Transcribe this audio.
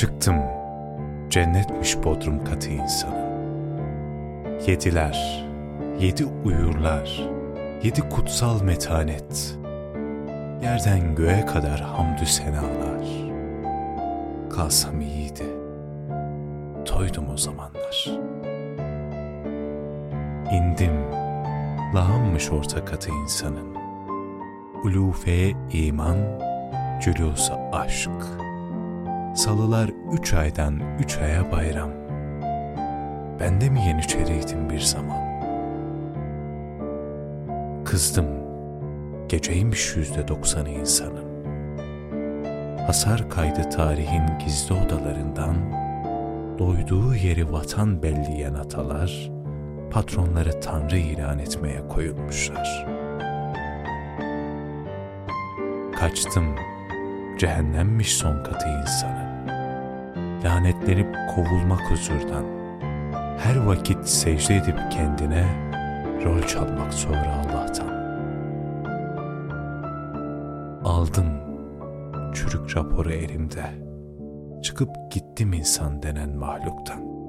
Çıktım, cennetmiş bodrum katı insanın. Yediler, yedi uyurlar, yedi kutsal metanet. Yerden göğe kadar hamdü senalar. Kalsam iyiydi, toydum o zamanlar. İndim, lağımmış orta katı insanın. Ulufeye iman, cülusa aşk. Salılar üç aydan üç aya bayram. Ben de mi yeniçeriydim bir zaman? Kızdım, geceymiş yüzde doksanı insanın. Hasar kaydı tarihin gizli odalarından, doyduğu yeri vatan belleyen atalar, patronları tanrı ilan etmeye koyulmuşlar. Kaçtım, cehennemmiş son katı insanın. Lanetlenip kovulmak huzurdan, her vakit secde edip kendine rol çalmak sonra Allah'tan. Aldım çürük raporu elimde, çıkıp gittim insan denen mahluktan.